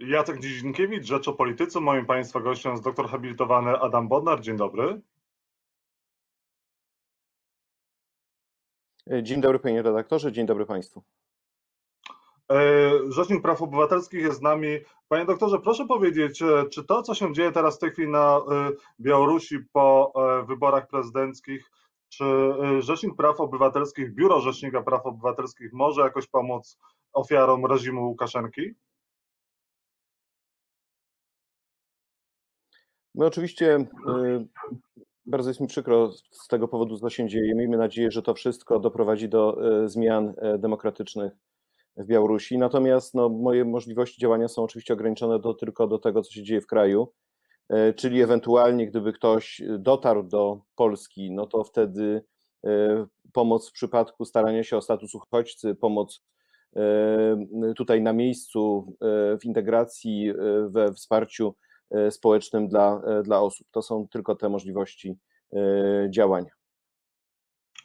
Jacek Dziedzinkiewicz, Rzecz o Polityce. Moim Państwa gościem jest doktor habilitowany Adam Bodnar. Dzień dobry. Dzień dobry panie redaktorze, dzień dobry Państwu. E, Rzecznik Praw Obywatelskich jest z nami. Panie doktorze, proszę powiedzieć, e, czy to, co się dzieje teraz w tej chwili na e, Białorusi po wyborach prezydenckich, czy Rzecznik Praw Obywatelskich, Biuro Rzecznika Praw Obywatelskich może jakoś pomóc ofiarom reżimu Łukaszenki? My oczywiście bardzo jest mi przykro z tego powodu, co się dzieje. Miejmy nadzieję, że to wszystko doprowadzi do zmian demokratycznych w Białorusi. Natomiast no, moje możliwości działania są oczywiście ograniczone do, tylko do tego, co się dzieje w kraju. Czyli ewentualnie, gdyby ktoś dotarł do Polski, no to wtedy pomoc w przypadku starania się o status uchodźcy, pomoc tutaj na miejscu w integracji, we wsparciu społecznym dla, dla osób. To są tylko te możliwości działania.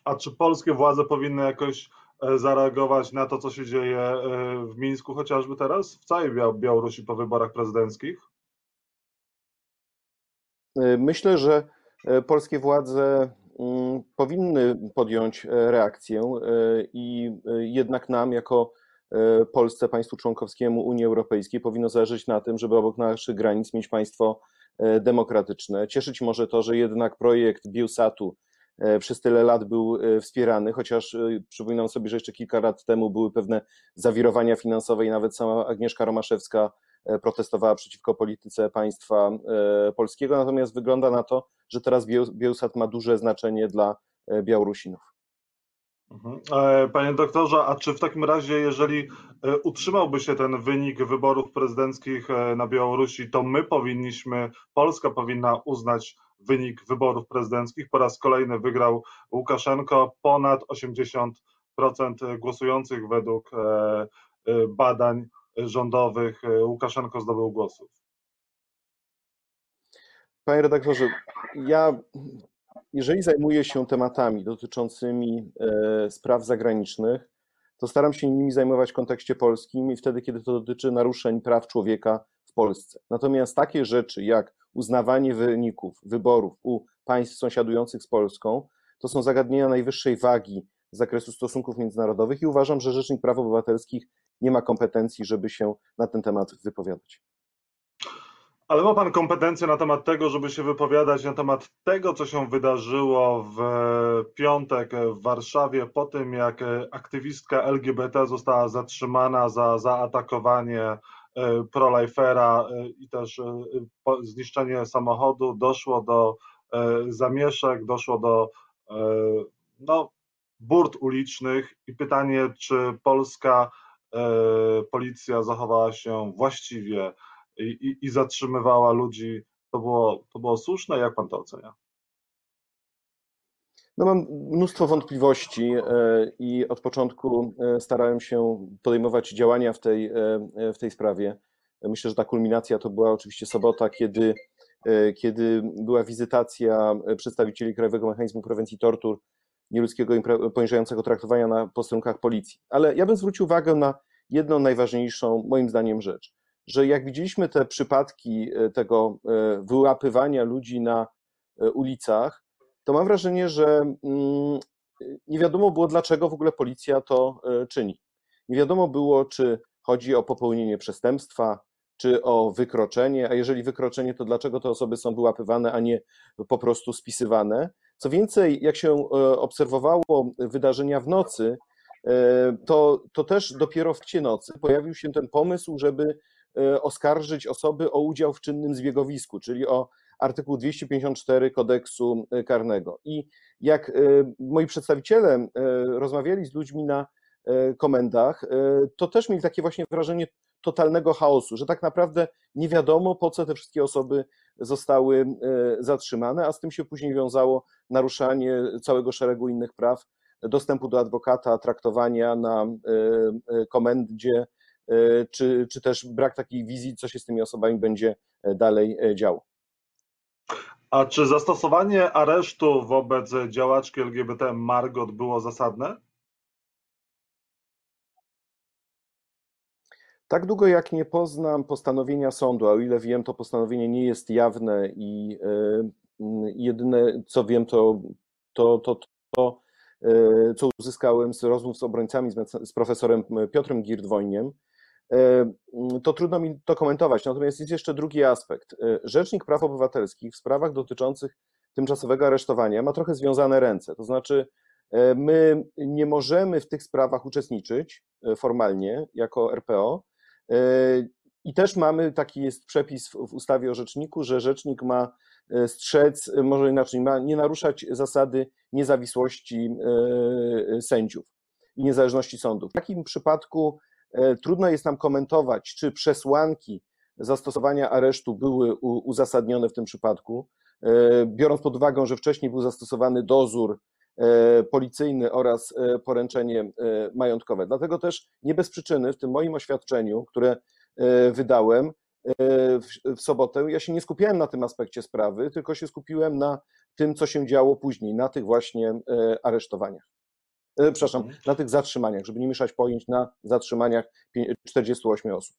A czy polskie władze powinny jakoś E, zareagować na to, co się dzieje e, w Mińsku chociażby teraz, w całej Białorusi po wyborach prezydenckich? E, myślę, że polskie władze mm, powinny podjąć reakcję i jednak nam, jako Polsce, państwu członkowskiemu Unii Europejskiej, powinno zależeć na tym, żeby obok naszych granic mieć państwo demokratyczne. Cieszyć może to, że jednak projekt Bielsatu E, przez tyle lat był e, wspierany, chociaż e, przypominam sobie, że jeszcze kilka lat temu były pewne zawirowania finansowe i nawet sama Agnieszka Romaszewska protestowała przeciwko polityce państwa polskiego, natomiast wygląda na to, że teraz Bielsat ma duże znaczenie dla Białorusinów. Mhm. Panie doktorze, a czy w takim razie, jeżeli utrzymałby się ten wynik wyborów prezydenckich na Białorusi, to my powinniśmy, Polska powinna uznać wynik wyborów prezydenckich. Po raz kolejny wygrał Łukaszenko. Ponad 80% głosujących według e, e, badań rządowych e, Łukaszenko zdobył głosów. Panie redaktorze, ja jeżeli zajmuję się tematami dotyczącymi spraw zagranicznych, to staram się nimi zajmować w kontekście polskim i wtedy, kiedy to dotyczy naruszeń praw człowieka w Polsce. Natomiast takie rzeczy jak uznawanie wyników wyborów u państw sąsiadujących z Polską to są zagadnienia najwyższej wagi z zakresu stosunków międzynarodowych i uważam, że Rzecznik Praw Obywatelskich nie ma kompetencji, żeby się na ten temat wypowiadać. Ale ma Pan kompetencje na temat tego, żeby się wypowiadać na temat tego, co się wydarzyło w piątek w Warszawie po tym, jak aktywistka LGBT została zatrzymana za zaatakowanie E, prolifera e, i też e, zniszczenie samochodu, doszło do zamieszek, doszło do no, burt ulicznych. I pytanie, czy polska policja zachowała się właściwie i, i, zatrzymywała ludzi, to było, to było słuszne? Jak pan to ocenia? No mam mnóstwo wątpliwości e, i od początku e, starałem się podejmować działania w tej, e, w tej sprawie. Myślę, że ta kulminacja to była oczywiście sobota, kiedy, kiedy była wizytacja przedstawicieli Krajowego Mechanizmu Prewencji Tortur, nieludzkiego i poniżającego traktowania na posterunkach policji. Ale ja bym zwrócił uwagę na jedną najważniejszą, moim zdaniem, rzecz, że jak widzieliśmy te przypadki tego wyłapywania ludzi na ulicach, to mam wrażenie, że mm, nie wiadomo było, dlaczego w ogóle policja to e, czyni. Nie wiadomo było, czy chodzi o popełnienie przestępstwa, czy o wykroczenie, a jeżeli wykroczenie, to dlaczego te osoby są wyłapywane, a nie po prostu spisywane. Co więcej, jak się e, obserwowało wydarzenia w nocy, e, to, to też dopiero w nocy pojawił się ten pomysł, żeby oskarżyć osoby o udział w czynnym zbiegowisku, czyli o artykuł 254 kodeksu e, karnego. I jak e, moi przedstawiciele e, rozmawiali z ludźmi na komendach, to też mieli takie właśnie wrażenie totalnego chaosu, że tak naprawdę nie wiadomo, po co te wszystkie osoby zostały zatrzymane, a z tym się później wiązało naruszanie całego szeregu innych praw, dostępu do adwokata, traktowania na komendzie, czy, czy też brak takiej wizji, co się z tymi osobami będzie dalej działo. A czy zastosowanie aresztu wobec działaczki LGBT Margot było zasadne? Tak długo jak nie poznam postanowienia sądu, a o ile wiem, to postanowienie nie jest jawne i jedyne co wiem, to to, to, to co uzyskałem z rozmów z obrońcami, z profesorem Piotrem Girdwojniem, to trudno mi to komentować. Natomiast jest jeszcze drugi aspekt. Rzecznik Praw Obywatelskich w sprawach dotyczących tymczasowego aresztowania ma trochę związane ręce. To znaczy, e, my nie możemy w tych sprawach uczestniczyć e, formalnie jako RPO. E, I też mamy taki jest przepis w ustawie o rzeczniku, że rzecznik ma strzec, może inaczej, ma nie naruszać zasady niezawisłości sędziów i niezależności sądów. W takim przypadku trudno jest nam komentować, czy przesłanki zastosowania aresztu były uzasadnione w tym przypadku. E, biorąc pod uwagę, że wcześniej był zastosowany dozór e, policyjny oraz e, poręczenie majątkowe. Dlatego też nie bez przyczyny w tym moim oświadczeniu, które wydałem w sobotę, ja się nie skupiałem na tym aspekcie sprawy, tylko się skupiłem na tym, co się działo później, na tych właśnie aresztowaniach. Przepraszam, mhm. na tych zatrzymaniach, żeby nie mieszać pojęć na zatrzymaniach 48 osób.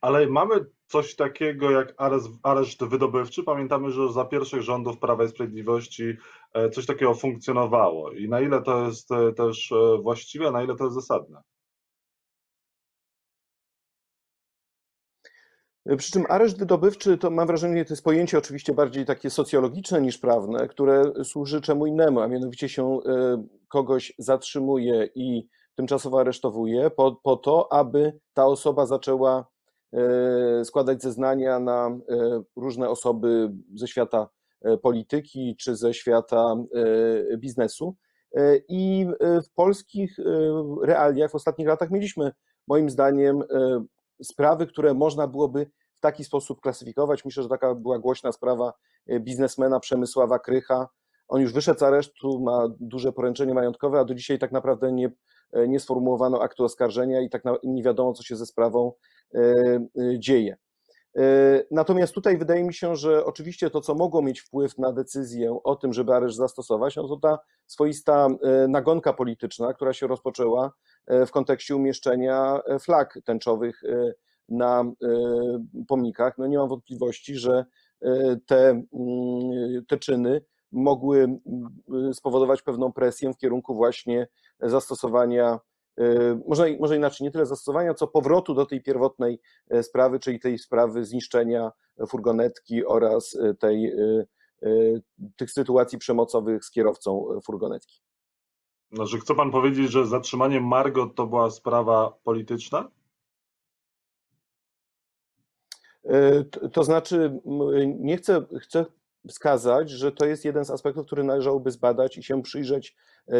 Ale mamy coś takiego jak areszt, areszt wydobywczy. Pamiętamy, że za pierwszych rządów Prawa i Sprawiedliwości e, coś takiego funkcjonowało. I na ile to jest e, też e, właściwe, na ile to jest zasadne? Przy czym areszt wydobywczy to mam wrażenie, to jest pojęcie oczywiście bardziej takie socjologiczne niż prawne, które służy czemu innemu, a mianowicie się kogoś zatrzymuje i tymczasowo aresztowuje po, po to, aby ta osoba zaczęła E, składać zeznania na e, różne osoby ze świata e, polityki czy ze świata biznesu. I w polskich realiach w ostatnich latach mieliśmy, moim zdaniem, sprawy, które można byłoby w taki sposób klasyfikować. Myślę, że taka była głośna sprawa biznesmena Przemysława Krycha. On już wyszedł z aresztu, ma duże poręczenie majątkowe, a do dzisiaj tak naprawdę nie, nie sformułowano aktu oskarżenia i tak nie wiadomo, co się ze sprawą E, e, dzieje. E, natomiast tutaj wydaje mi się, że oczywiście to, co mogło mieć wpływ na decyzję o tym, żeby areszt zastosować, no to ta swoista nagonka polityczna, która się rozpoczęła w kontekście umieszczenia flag tęczowych na pomnikach. No nie mam wątpliwości, że te, mm, te czyny mogły spowodować pewną presję w kierunku właśnie zastosowania E, może, może inaczej, nie tyle zastosowania, co powrotu do tej pierwotnej e, sprawy, czyli tej sprawy zniszczenia furgonetki oraz e, tej, tych sytuacji przemocowych z kierowcą furgonetki. Znaczy, chce pan powiedzieć, że zatrzymanie Margot to była sprawa polityczna? To znaczy, nie chcę, chcę wskazać, że to jest jeden z aspektów, który należałoby zbadać i się przyjrzeć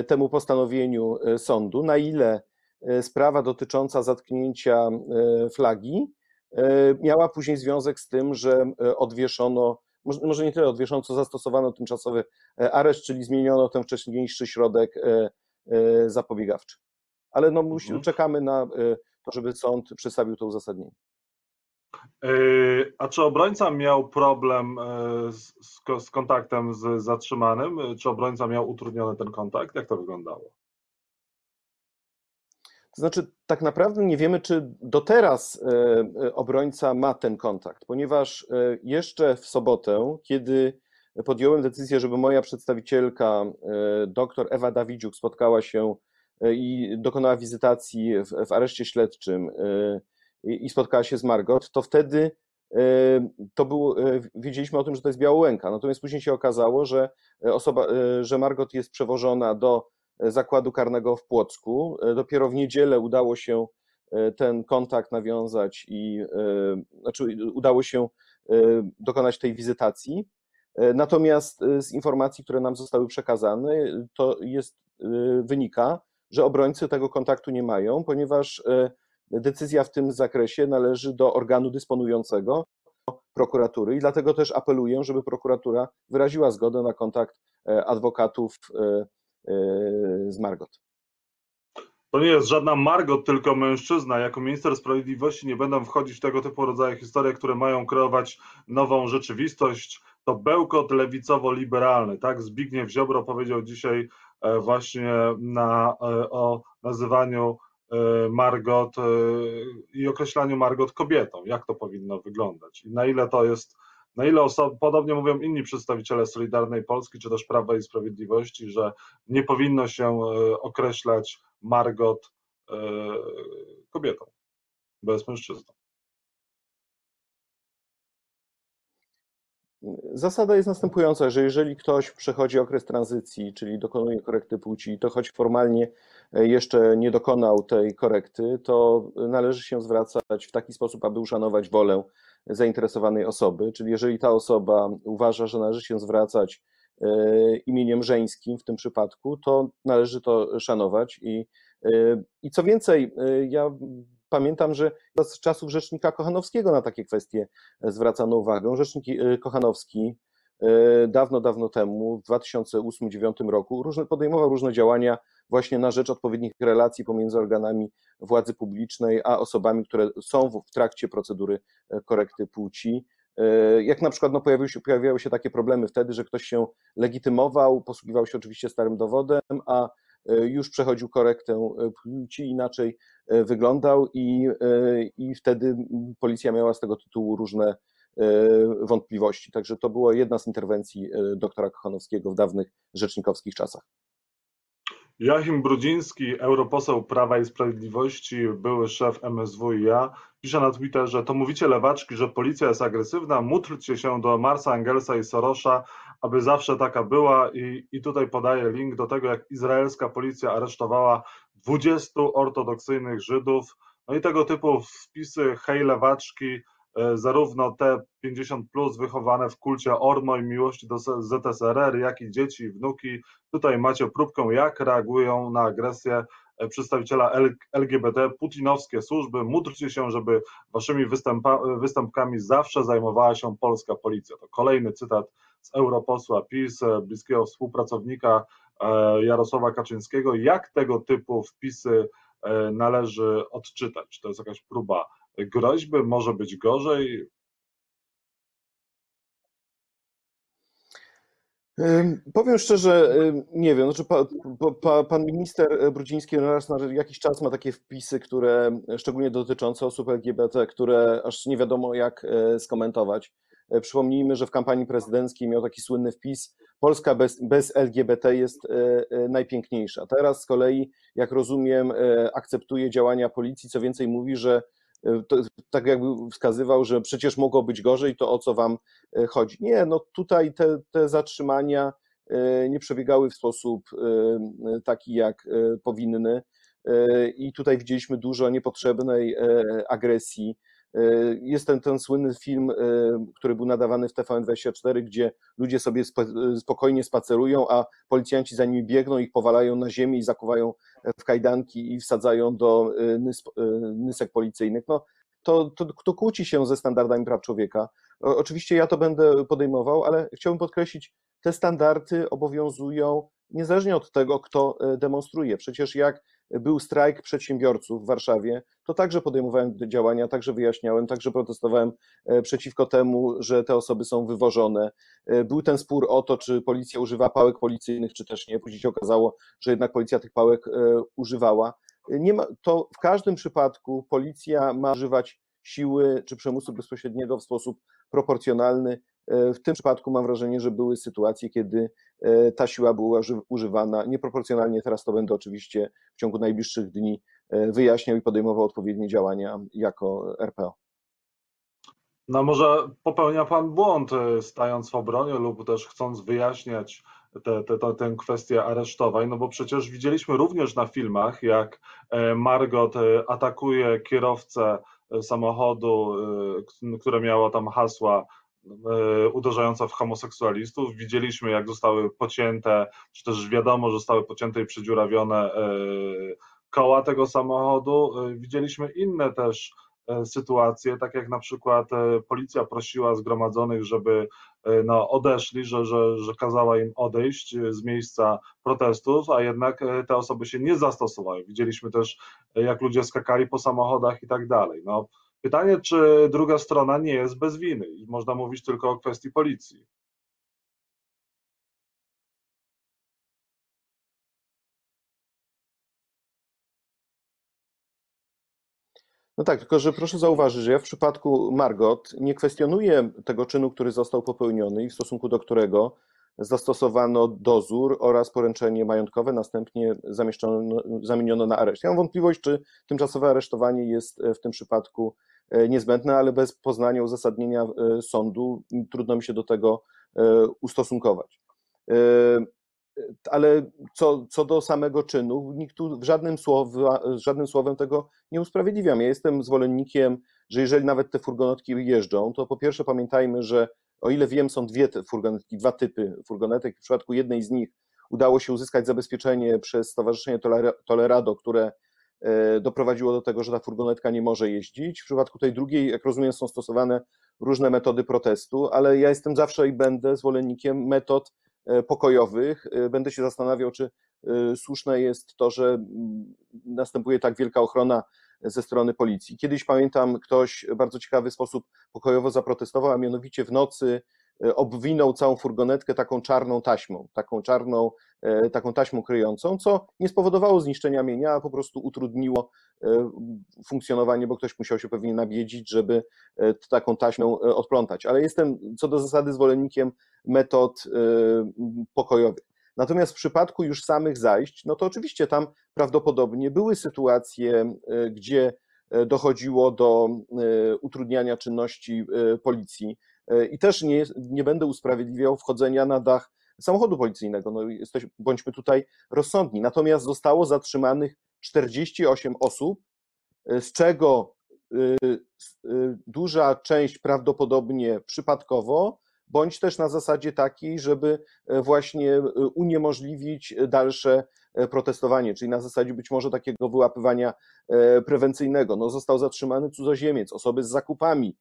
temu postanowieniu sądu, na ile E, sprawa dotycząca zatknięcia e, flagi e, miała później związek z tym, że odwieszono, może nie tyle odwieszono, co zastosowano tymczasowy areszt, czyli zmieniono ten wcześniejszy środek zapobiegawczy. Ale no, mhm. czekamy na to, żeby sąd przedstawił to uzasadnienie. A czy obrońca miał problem z, z, kontaktem z zatrzymanym? Czy obrońca miał utrudniony ten kontakt? Jak to wyglądało? To znaczy, tak naprawdę nie wiemy, czy do teraz e, e, obrońca ma ten kontakt, ponieważ e, jeszcze w sobotę, kiedy podjąłem decyzję, żeby moja przedstawicielka, dr Ewa Dawidziuk, spotkała się i dokonała wizytacji w, w areszcie śledczym i spotkała się z Margot, to wtedy to było, wiedzieliśmy o tym, że to jest Białołęka. Natomiast później się okazało, że osoba, że Margot jest przewożona do zakładu karnego w Płocku. E, dopiero w niedzielę udało się e, ten kontakt nawiązać i e, znaczy udało się dokonać tej wizytacji. Natomiast z informacji, które nam zostały przekazane, to jest, wynika, że obrońcy tego kontaktu nie mają, ponieważ decyzja w tym zakresie należy do organu dysponującego prokuratury i dlatego też apeluję, żeby prokuratura wyraziła zgodę na kontakt adwokatów z Margot. To nie jest żadna Margot, tylko mężczyzna. Jako minister sprawiedliwości nie będę wchodzić w tego typu rodzaje historie, które mają kreować nową rzeczywistość. To bełkot lewicowo-liberalny. Tak Zbigniew Ziobro powiedział dzisiaj e, właśnie na, e, o nazywaniu Margot i określaniu Margot kobietą. Jak to powinno wyglądać i na ile to jest, na ile osob, podobnie mówią inni przedstawiciele Solidarnej Polski czy też Prawa i Sprawiedliwości, że nie powinno się określać Margot kobietą, bez mężczyzną. Zasada jest następująca, że jeżeli ktoś przechodzi okres tranzycji, czyli dokonuje korekty płci, to choć formalnie e, jeszcze nie dokonał tej korekty, to należy się zwracać w taki sposób, aby uszanować wolę zainteresowanej osoby. Czyli jeżeli ta osoba uważa, że należy się zwracać e, imieniem żeńskim w tym przypadku, to należy to szanować. I, e, i co więcej, ja pamiętam, że z czasów Rzecznika Kochanowskiego na takie kwestie zwracano uwagę. Rzecznik e, Kochanowski e, dawno, dawno temu, w 2008-2009 roku, różne, podejmował różne działania właśnie na rzecz odpowiednich relacji pomiędzy organami władzy publicznej a osobami, które są w, w trakcie procedury e, korekty płci. Jak na przykład no, pojawiły, się, pojawiały się takie problemy wtedy, że ktoś się legitymował, posługiwał się oczywiście starym dowodem, a E, już przechodził korektę e, płci, inaczej e, wyglądał i, i wtedy policja miała z tego tytułu różne wątpliwości. Także to była jedna z interwencji doktora Kochanowskiego w dawnych rzecznikowskich czasach. Joachim Brudziński, europoseł Prawa i Sprawiedliwości, były szef MSWiA, pisze na Twitterze, to mówicie lewaczki, że policja jest agresywna, módlcie się do Marsa, Angelsa i Sorosza, aby zawsze taka była. I, i tutaj podaję link do tego, jak izraelska policja aresztowała 20 ortodoksyjnych Żydów, no i tego typu wpisy hej lewaczki, zarówno te 50 plus wychowane w kulcie Ormo i miłości do ZSRR, jak i dzieci i wnuki. Tutaj macie próbkę, jak reagują na agresję e, przedstawiciela LGBT, putinowskie służby. Módlcie się, żeby waszymi występa, występkami zawsze zajmowała się polska policja. To kolejny cytat z europosła PiS, e, bliskiego współpracownika Jarosława Kaczyńskiego. Jak tego typu wpisy należy odczytać? Czy to jest jakaś próba groźby, może być gorzej. Powiem szczerze, nie wiem, znaczy pa, pa, pan minister Brudziński raz na jakiś czas ma takie wpisy, które szczególnie dotyczące osób LGBT, które aż nie wiadomo jak e, skomentować. E, przypomnijmy, że w kampanii prezydenckiej miał taki słynny wpis: Polska bez, bez LGBT jest e, najpiękniejsza. Teraz z kolei, jak rozumiem, akceptuje działania policji, co więcej mówi, że to, tak jakby wskazywał, że przecież mogło być gorzej, to o co wam e, chodzi. Nie, no tutaj te, te zatrzymania e, nie przebiegały w sposób taki, jak powinny. I tutaj widzieliśmy dużo niepotrzebnej agresji jest ten, ten słynny film, e, który był nadawany w TVN24, gdzie ludzie sobie spokojnie spacerują, a policjanci za nimi biegną, ich powalają na ziemię i zakuwają w kajdanki i wsadzają do e, nys, nysek policyjnych. No, to, to, to kłóci się ze standardami praw człowieka. Oczywiście ja to będę podejmował, ale chciałbym podkreślić, te standardy obowiązują niezależnie od tego, kto demonstruje. Przecież jak był strajk przedsiębiorców w Warszawie, to także podejmowałem działania, także wyjaśniałem, także protestowałem e, przeciwko temu, że te osoby są wywożone. E, był ten spór o to, czy policja używa pałek policyjnych, czy też nie. Później się okazało, że jednak policja tych pałek e, używała. Nie ma, to w każdym przypadku policja ma używać siły czy przymusu bezpośredniego w sposób proporcjonalny. W tym przypadku mam wrażenie, że były sytuacje, kiedy e, ta siła była używana nieproporcjonalnie. Teraz to będę oczywiście w ciągu najbliższych dni e, wyjaśniał i podejmował odpowiednie działania jako RPO. No może popełnia Pan błąd, e, stając w obronie lub też chcąc wyjaśniać tę te, te, tę kwestię aresztowań, no bo przecież widzieliśmy również na filmach, jak Margot atakuje kierowcę samochodu, które miało tam hasła E, uderzająca w homoseksualistów. Widzieliśmy, jak zostały pocięte, czy też wiadomo, że zostały pocięte i przedziurawione e, koła tego samochodu. E, widzieliśmy inne też sytuacje, tak jak na przykład policja prosiła zgromadzonych, żeby no, odeszli, że, że, że kazała im odejść z miejsca protestów, a jednak te osoby się nie zastosowały. Widzieliśmy też, jak ludzie skakali po samochodach i tak dalej. No, Pytanie, czy druga strona nie jest bez winy i można mówić tylko o kwestii policji. No tak, tylko że proszę zauważyć, że ja w przypadku Margot nie kwestionuję tego czynu, który został popełniony i w stosunku do którego zastosowano dozór oraz poręczenie majątkowe, następnie zamieniono na areszt. Ja mam wątpliwość, czy tymczasowe aresztowanie jest w tym przypadku e, niezbędne, ale bez poznania uzasadnienia e, sądu trudno mi się do tego e, ustosunkować. Ale co, co do samego czynu, nikt tu żadnym, słowa, żadnym słowem tego nie usprawiedliwiam. Ja jestem zwolennikiem, że jeżeli nawet te furgonetki jeżdżą, to po pierwsze pamiętajmy, że o ile wiem, są dwie furgonetki, dwa typy furgonetek. W przypadku jednej z nich udało się uzyskać zabezpieczenie przez Stowarzyszenie Tolerado, które e, doprowadziło do tego, że ta furgonetka nie może jeździć. W przypadku tej drugiej, jak rozumiem, są stosowane różne metody protestu, ale ja jestem zawsze i będę zwolennikiem metod e, pokojowych. E, będę się zastanawiał, czy słuszne jest to, że mm, następuje tak wielka ochrona ze strony policji. Kiedyś pamiętam, ktoś w bardzo ciekawy sposób pokojowo zaprotestował, a mianowicie w nocy e, obwinął całą furgonetkę taką czarną taśmą, taką czarną, e, taką taśmą kryjącą, co nie spowodowało zniszczenia mienia, a po prostu utrudniło e, funkcjonowanie, bo ktoś musiał się pewnie nabiedzić, żeby taką taśmę odplątać. Ale jestem co do zasady zwolennikiem metod pokojowych. Natomiast w przypadku już samych zajść, no to oczywiście tam prawdopodobnie były sytuacje, e, gdzie e, dochodziło do e, utrudniania czynności policji i też nie, nie będę usprawiedliwiał wchodzenia na dach samochodu policyjnego. No, jesteś, bądźmy tutaj rozsądni. Natomiast zostało zatrzymanych 48 osób, z czego duża część prawdopodobnie przypadkowo, bądź też na zasadzie takiej, żeby e, właśnie e, uniemożliwić dalsze e, protestowanie, czyli na zasadzie być może takiego wyłapywania prewencyjnego. No, został zatrzymany cudzoziemiec, osoby z zakupami.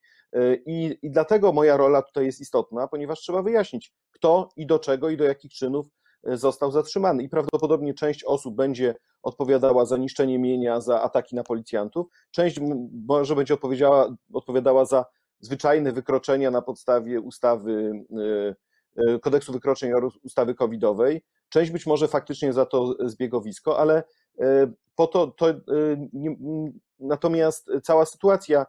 I, I dlatego moja rola tutaj jest istotna, ponieważ trzeba wyjaśnić, kto i do czego i do jakich czynów został zatrzymany. I prawdopodobnie część osób będzie odpowiadała za niszczenie mienia, za ataki na policjantów, część może będzie odpowiedziała, odpowiadała za zwyczajne wykroczenia na podstawie ustawy, e, e, kodeksu wykroczeń oraz ustawy covidowej. Część być może faktycznie za to zbiegowisko, ale e, po to, to natomiast cała sytuacja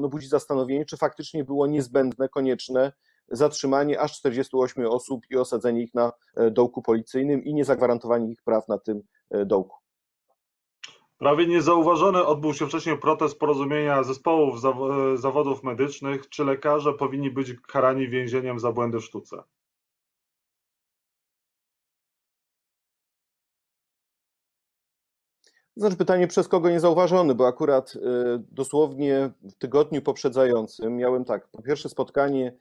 no, budzi zastanowienie, czy faktycznie było niezbędne, konieczne zatrzymanie aż 48 osób i osadzenie ich na dołku policyjnym i niezagwarantowanie ich praw na tym dołku. Prawie niezauważony odbył się wcześniej protest porozumienia zespołów zawodów medycznych. Czy lekarze powinni być karani więzieniem za błędy w sztuce? Znaczy pytanie przez kogo niezauważony, bo akurat y, dosłownie w tygodniu poprzedzającym miałem tak, po pierwsze spotkanie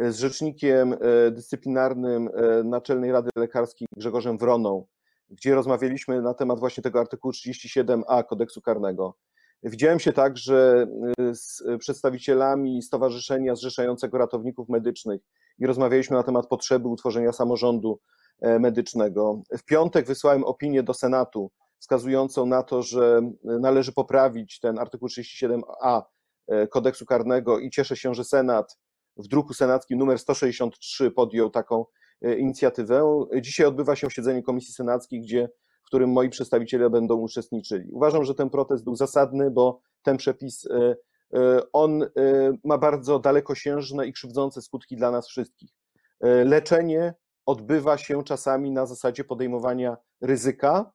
y, z rzecznikiem dyscyplinarnym Naczelnej Rady Lekarskiej Grzegorzem Wroną, gdzie rozmawialiśmy na temat właśnie tego artykułu 37a kodeksu karnego. Widziałem się także y, z przedstawicielami Stowarzyszenia Zrzeszającego Ratowników Medycznych i rozmawialiśmy na temat potrzeby utworzenia samorządu e, medycznego. W piątek wysłałem opinię do Senatu wskazującą na to, że należy poprawić ten artykuł 37a e, kodeksu karnego i cieszę się, że Senat w druku senackim numer 163 podjął taką inicjatywę. Dzisiaj odbywa się siedzenie Komisji Senackiej, gdzie, w którym moi przedstawiciele będą uczestniczyli. Uważam, że ten protest był zasadny, bo ten przepis e, e, on ma bardzo dalekosiężne i krzywdzące skutki dla nas wszystkich. Leczenie odbywa się czasami na zasadzie podejmowania ryzyka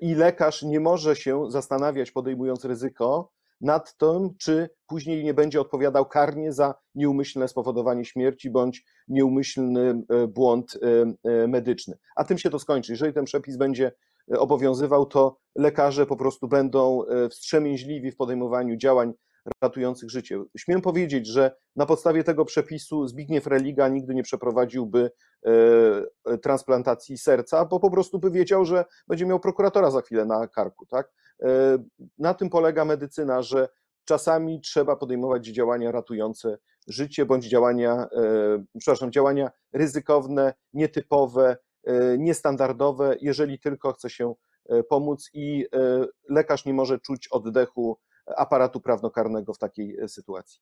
i lekarz nie może się zastanawiać, podejmując ryzyko, nad tym, czy później nie będzie odpowiadał karnie za nieumyślne spowodowanie śmierci bądź nieumyślny e, błąd e, e, medyczny. A tym się to skończy. Jeżeli ten przepis będzie obowiązywał, to lekarze po prostu będą wstrzemięźliwi w podejmowaniu działań ratujących życie. Śmiem powiedzieć, że na podstawie tego przepisu Zbigniew Religa nigdy nie przeprowadziłby transplantacji serca, bo po prostu by wiedział, że będzie miał prokuratora za chwilę na karku. Tak? E, na tym polega medycyna, że czasami trzeba podejmować działania ratujące życie bądź działania, e, przepraszam, działania ryzykowne, nietypowe, e, niestandardowe, jeżeli tylko chce się pomóc i lekarz nie może czuć oddechu aparatu prawnokarnego w takiej sytuacji.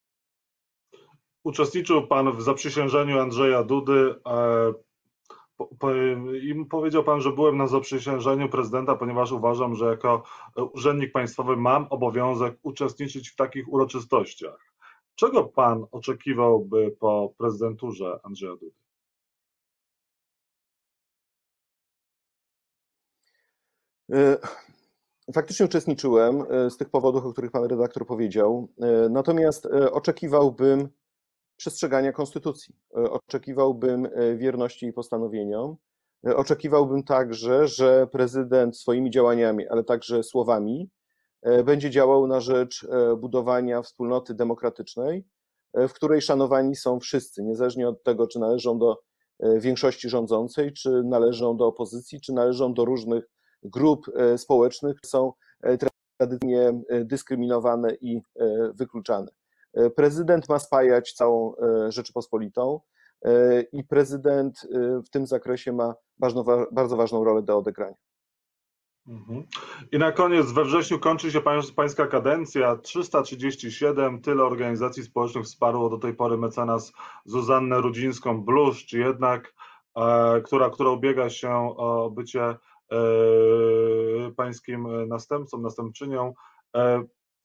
Uczestniczył Pan w zaprzysiężeniu Andrzeja Dudy. i powiedział Pan, że byłem na zaprzysiężeniu prezydenta, ponieważ uważam, że jako urzędnik państwowy mam obowiązek uczestniczyć w takich uroczystościach. Czego Pan oczekiwałby po prezydenturze Andrzeja Dudy? E, faktycznie uczestniczyłem e, z tych powodów, o których pan redaktor powiedział. E, natomiast oczekiwałbym przestrzegania konstytucji. Oczekiwałbym wierności jej postanowieniom. Oczekiwałbym także, że prezydent swoimi działaniami, ale także słowami będzie działał na rzecz budowania wspólnoty demokratycznej, w której szanowani są wszyscy, niezależnie od tego, czy należą do większości rządzącej, czy należą do opozycji, czy należą do różnych grup e, społecznych są e, tradycyjnie e, dyskryminowane i wykluczane. Prezydent ma spajać całą Rzeczypospolitą i prezydent w tym zakresie ma bardzo ważną rolę do odegrania. Mhm. I na koniec, we wrześniu kończy się pańska kadencja, 337, tyle organizacji społecznych wsparło do tej pory mecenas Zuzannę Rudzińską-Bluszcz, jednak, która, która ubiega się o bycie pańskim następcą, następczynią, e,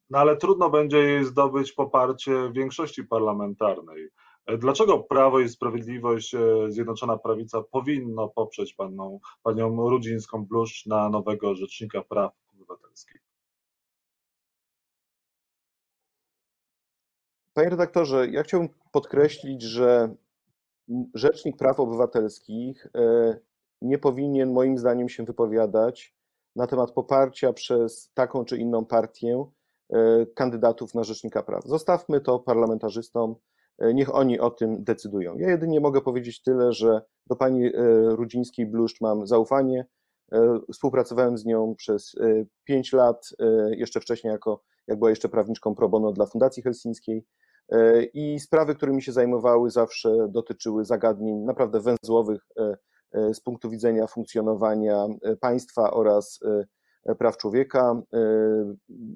no ale trudno będzie jej zdobyć poparcie większości parlamentarnej. E, dlaczego Prawo i Sprawiedliwość, Zjednoczona Prawica powinno poprzeć panią, panią Rudzińską-Bluszcz na nowego Rzecznika Praw Obywatelskich? Panie redaktorze, ja chciałbym podkreślić, że Rzecznik Praw Obywatelskich nie powinien moim zdaniem się wypowiadać na temat poparcia przez taką czy inną partię e, kandydatów na rzecznika praw. Zostawmy to parlamentarzystom, e, niech oni o tym decydują. Ja jedynie mogę powiedzieć tyle, że do pani e, Rudzińskiej-Bluszcz mam zaufanie. Współpracowałem z nią przez pięć lat, jeszcze wcześniej, jako, jak była jeszcze prawniczką pro bono dla Fundacji Helsińskiej. I sprawy, którymi się zajmowały, zawsze dotyczyły zagadnień naprawdę węzłowych z punktu widzenia funkcjonowania e, państwa oraz e, praw człowieka.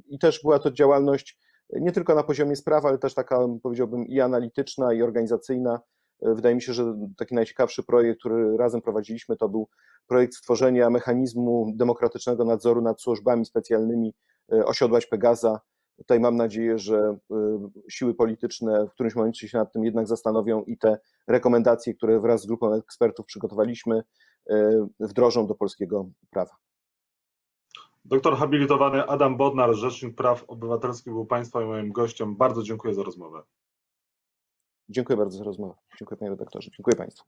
I też była to działalność nie tylko na poziomie spraw, ale też taka, powiedziałbym, i analityczna, i organizacyjna. Wydaje mi się, że taki najciekawszy projekt, który razem prowadziliśmy, to był projekt stworzenia mechanizmu demokratycznego nadzoru nad służbami specjalnymi osiodłać Pegaza, Tutaj mam nadzieję, że y, siły polityczne w którymś momencie się nad tym jednak zastanowią i te rekomendacje, które wraz z grupą ekspertów przygotowaliśmy, y, wdrożą do polskiego prawa. Doktor habilitowany Adam Bodnar, Rzecznik Praw Obywatelskich, był Państwa i moim gościem. Bardzo dziękuję za rozmowę. Dziękuję bardzo za rozmowę. Dziękuję Panie redaktorze. Dziękuję Państwu.